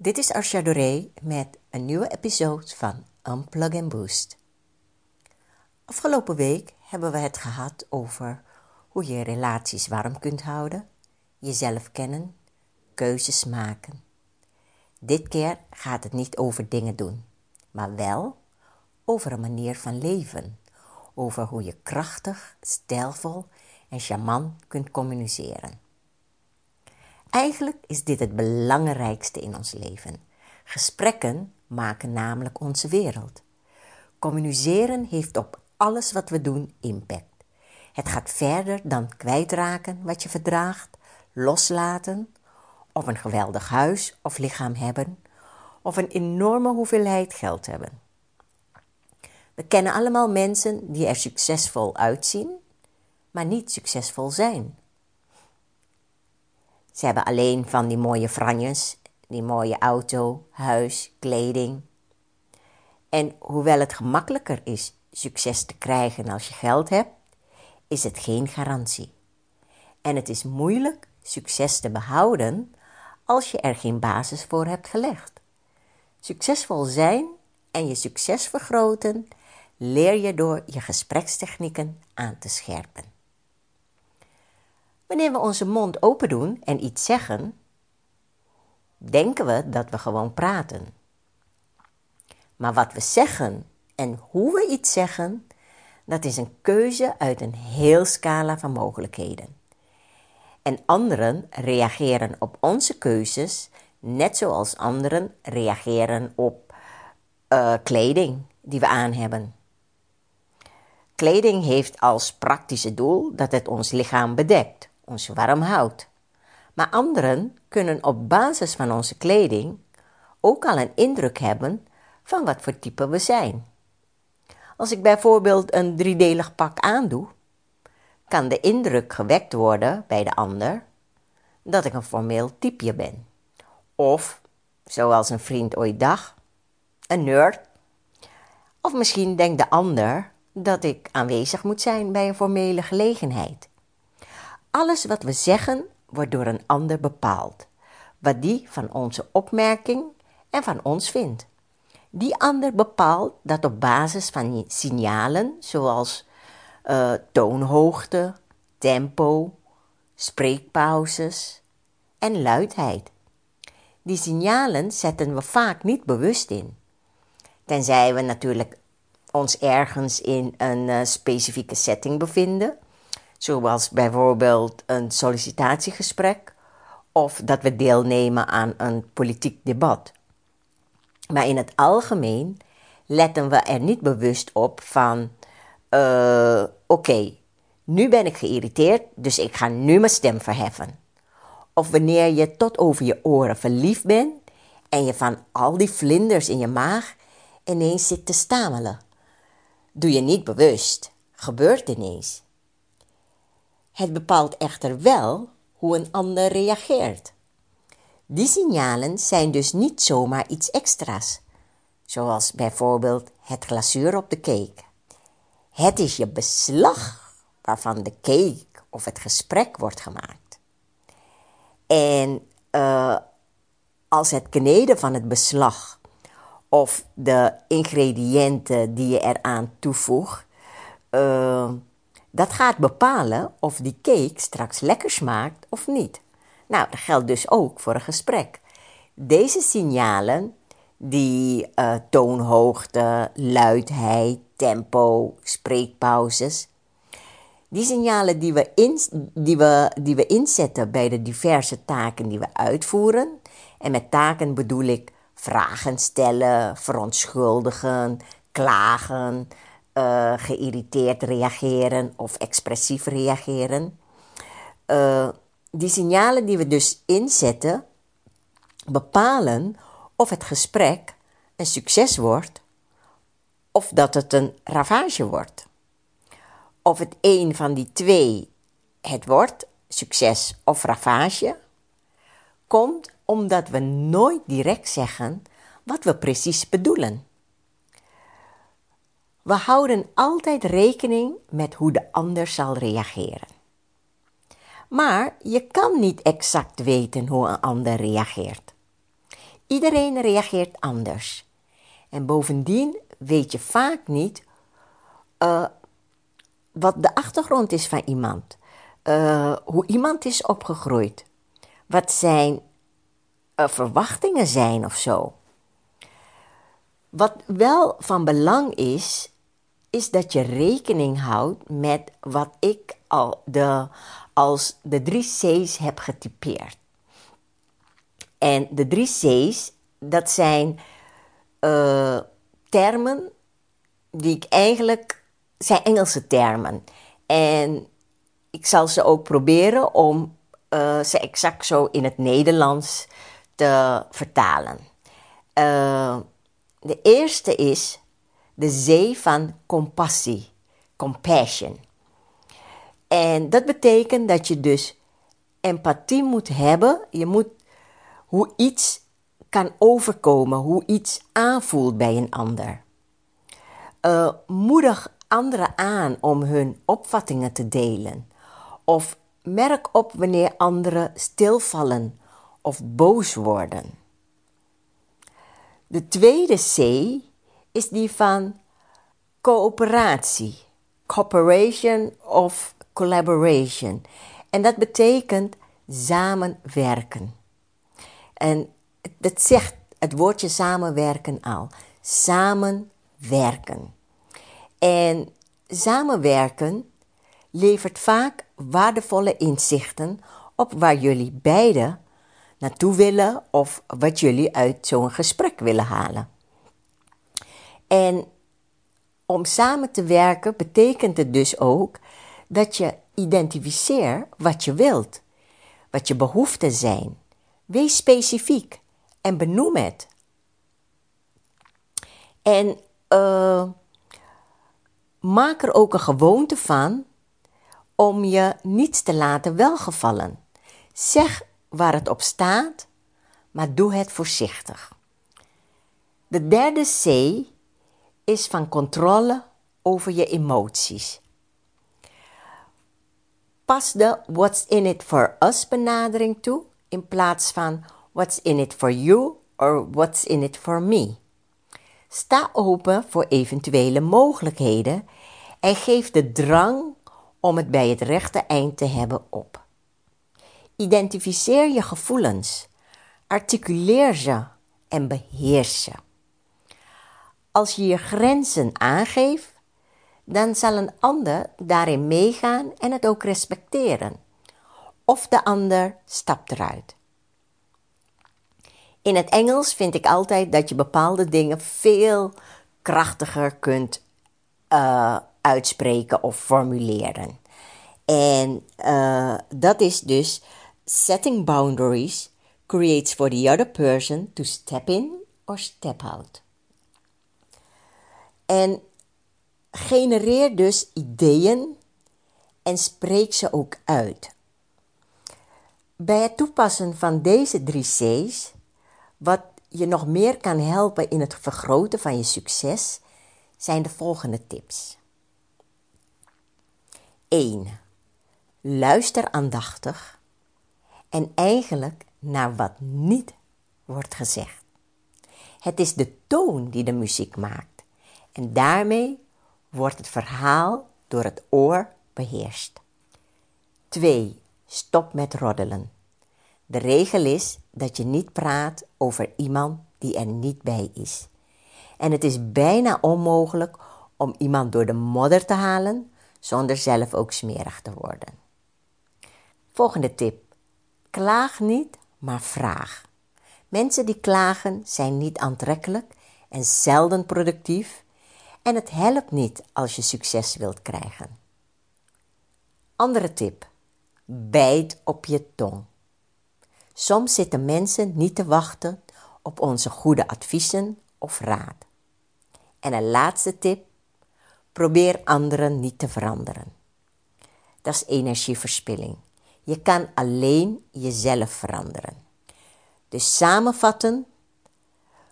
Dit is Arsha met een nieuwe episode van Unplug and Boost. Afgelopen week hebben we het gehad over hoe je relaties warm kunt houden, jezelf kennen, keuzes maken. Dit keer gaat het niet over dingen doen, maar wel over een manier van leven, over hoe je krachtig, stijlvol en charmant kunt communiceren. Eigenlijk is dit het belangrijkste in ons leven. Gesprekken maken namelijk onze wereld. Communiceren heeft op alles wat we doen impact. Het gaat verder dan kwijtraken wat je verdraagt, loslaten, of een geweldig huis of lichaam hebben, of een enorme hoeveelheid geld hebben. We kennen allemaal mensen die er succesvol uitzien, maar niet succesvol zijn. Ze hebben alleen van die mooie franjes, die mooie auto, huis, kleding. En hoewel het gemakkelijker is succes te krijgen als je geld hebt, is het geen garantie. En het is moeilijk succes te behouden als je er geen basis voor hebt gelegd. Succesvol zijn en je succes vergroten leer je door je gesprekstechnieken aan te scherpen. Wanneer we onze mond open doen en iets zeggen, denken we dat we gewoon praten. Maar wat we zeggen en hoe we iets zeggen, dat is een keuze uit een heel scala van mogelijkheden. En anderen reageren op onze keuzes net zoals anderen reageren op uh, kleding die we aan hebben. Kleding heeft als praktische doel dat het ons lichaam bedekt ons warm houdt. Maar anderen kunnen op basis van onze kleding ook al een indruk hebben van wat voor type we zijn. Als ik bijvoorbeeld een driedelig pak aandoe, kan de indruk gewekt worden bij de ander dat ik een formeel typeje ben. Of, zoals een vriend ooit dacht, een nerd. Of misschien denkt de ander dat ik aanwezig moet zijn bij een formele gelegenheid. Alles wat we zeggen wordt door een ander bepaald, wat die van onze opmerking en van ons vindt. Die ander bepaalt dat op basis van signalen zoals uh, toonhoogte, tempo, spreekpauzes en luidheid. Die signalen zetten we vaak niet bewust in. Tenzij we natuurlijk ons ergens in een uh, specifieke setting bevinden zoals bijvoorbeeld een sollicitatiegesprek of dat we deelnemen aan een politiek debat. Maar in het algemeen letten we er niet bewust op van: uh, oké, nu ben ik geïrriteerd, dus ik ga nu mijn stem verheffen. Of wanneer je tot over je oren verliefd bent en je van al die vlinders in je maag ineens zit te stamelen. Doe je niet bewust, gebeurt ineens. Het bepaalt echter wel hoe een ander reageert. Die signalen zijn dus niet zomaar iets extra's, zoals bijvoorbeeld het glazuur op de cake. Het is je beslag waarvan de cake of het gesprek wordt gemaakt. En uh, als het kneden van het beslag of de ingrediënten die je eraan toevoegt, uh, dat gaat bepalen of die cake straks lekker smaakt of niet. Nou, dat geldt dus ook voor een gesprek. Deze signalen, die uh, toonhoogte, luidheid, tempo, spreekpauzes, die signalen die we, in, die, we, die we inzetten bij de diverse taken die we uitvoeren, en met taken bedoel ik vragen stellen, verontschuldigen, klagen, uh, geïrriteerd reageren of expressief reageren. Uh, die signalen die we dus inzetten, bepalen of het gesprek een succes wordt of dat het een ravage wordt. Of het een van die twee het wordt, succes of ravage, komt omdat we nooit direct zeggen wat we precies bedoelen. We houden altijd rekening met hoe de ander zal reageren. Maar je kan niet exact weten hoe een ander reageert. Iedereen reageert anders. En bovendien weet je vaak niet uh, wat de achtergrond is van iemand. Uh, hoe iemand is opgegroeid. Wat zijn uh, verwachtingen zijn of zo. Wat wel van belang is, is dat je rekening houdt met wat ik al de, als de drie C's heb getypeerd. En de drie C's, dat zijn uh, termen die ik eigenlijk, zijn Engelse termen. En ik zal ze ook proberen om uh, ze exact zo in het Nederlands te vertalen. Uh, de eerste is de zee van compassie, compassion. En dat betekent dat je dus empathie moet hebben. Je moet hoe iets kan overkomen, hoe iets aanvoelt bij een ander. Uh, moedig anderen aan om hun opvattingen te delen. Of merk op wanneer anderen stilvallen of boos worden. De tweede C is die van coöperatie, cooperation of collaboration. En dat betekent samenwerken. En dat zegt het woordje samenwerken al. Samenwerken. En samenwerken levert vaak waardevolle inzichten op waar jullie beiden naartoe willen of wat jullie uit zo'n gesprek willen halen. En om samen te werken betekent het dus ook dat je identificeert wat je wilt, wat je behoeften zijn. Wees specifiek en benoem het. En uh, maak er ook een gewoonte van om je niets te laten welgevallen. Zeg waar het op staat, maar doe het voorzichtig. De derde C is van controle over je emoties. Pas de what's in it for us benadering toe in plaats van what's in it for you or what's in it for me. Sta open voor eventuele mogelijkheden en geef de drang om het bij het rechte eind te hebben op. Identificeer je gevoelens, articuleer ze en beheers ze. Als je je grenzen aangeeft, dan zal een ander daarin meegaan en het ook respecteren. Of de ander stapt eruit. In het Engels vind ik altijd dat je bepaalde dingen veel krachtiger kunt uh, uitspreken of formuleren. En uh, dat is dus setting boundaries creates for the other person to step in or step out. En genereer dus ideeën en spreek ze ook uit. Bij het toepassen van deze drie C's, wat je nog meer kan helpen in het vergroten van je succes, zijn de volgende tips. 1. Luister aandachtig en eigenlijk naar wat niet wordt gezegd. Het is de toon die de muziek maakt en daarmee wordt het verhaal door het oor beheerst. 2. Stop met roddelen. De regel is dat je niet praat over iemand die er niet bij is. En het is bijna onmogelijk om iemand door de modder te halen zonder zelf ook smerig te worden. Volgende tip. Klaag niet, maar vraag. Mensen die klagen zijn niet aantrekkelijk en zelden productief en het helpt niet als je succes wilt krijgen. Andere tip. Bijt op je tong. Soms zitten mensen niet te wachten op onze goede adviezen of raad. En een laatste tip: probeer anderen niet te veranderen. Dat is energieverspilling. Je kan alleen jezelf veranderen. Dus samenvatten,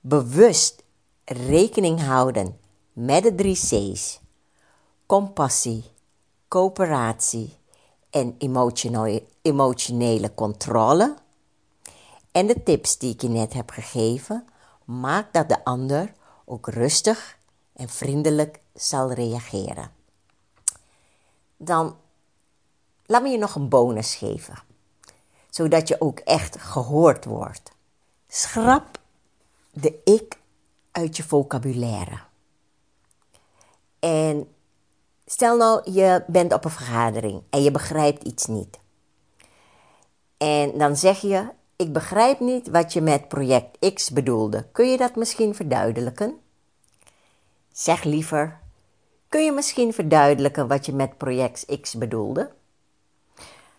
bewust rekening houden met de drie C's: compassie, coöperatie en emotionele controle. En de tips die ik je net heb gegeven, maak dat de ander ook rustig en vriendelijk zal reageren. Dan laat me je nog een bonus geven, zodat je ook echt gehoord wordt. Schrap de ik uit je vocabulaire. En stel nou, je bent op een vergadering en je begrijpt iets niet. En dan zeg je: Ik begrijp niet wat je met project X bedoelde. Kun je dat misschien verduidelijken? Zeg liever: Kun je misschien verduidelijken wat je met project X bedoelde?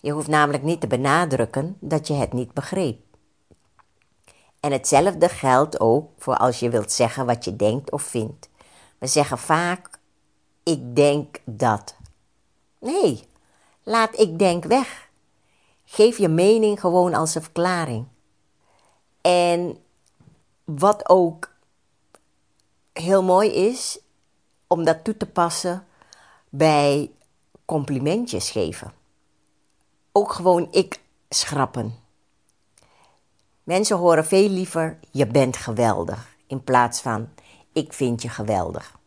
Je hoeft namelijk niet te benadrukken dat je het niet begreep. En hetzelfde geldt ook voor als je wilt zeggen wat je denkt of vindt. We zeggen vaak: Ik denk dat. Nee, laat ik denk weg. Geef je mening gewoon als een verklaring. En wat ook heel mooi is, om dat toe te passen bij complimentjes geven. Ook gewoon ik schrappen. Mensen horen veel liever je bent geweldig in plaats van ik vind je geweldig.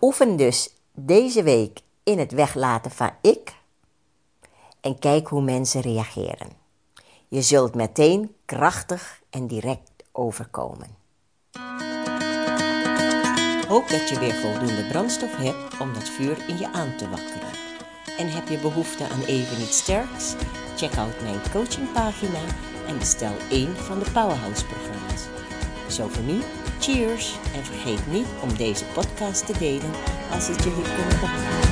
Oefen dus deze week in het weglaten van ik en kijk hoe mensen reageren. Je zult meteen krachtig en direct overkomen. Hoop dat je weer voldoende brandstof hebt om dat vuur in je aan te wakkeren. En heb je behoefte aan even iets sterks? Check out mijn coachingpagina en bestel één van de Powerhouse-programma's. Zo voor nu, cheers! En vergeet niet om deze podcast te delen als het je hier kunnen.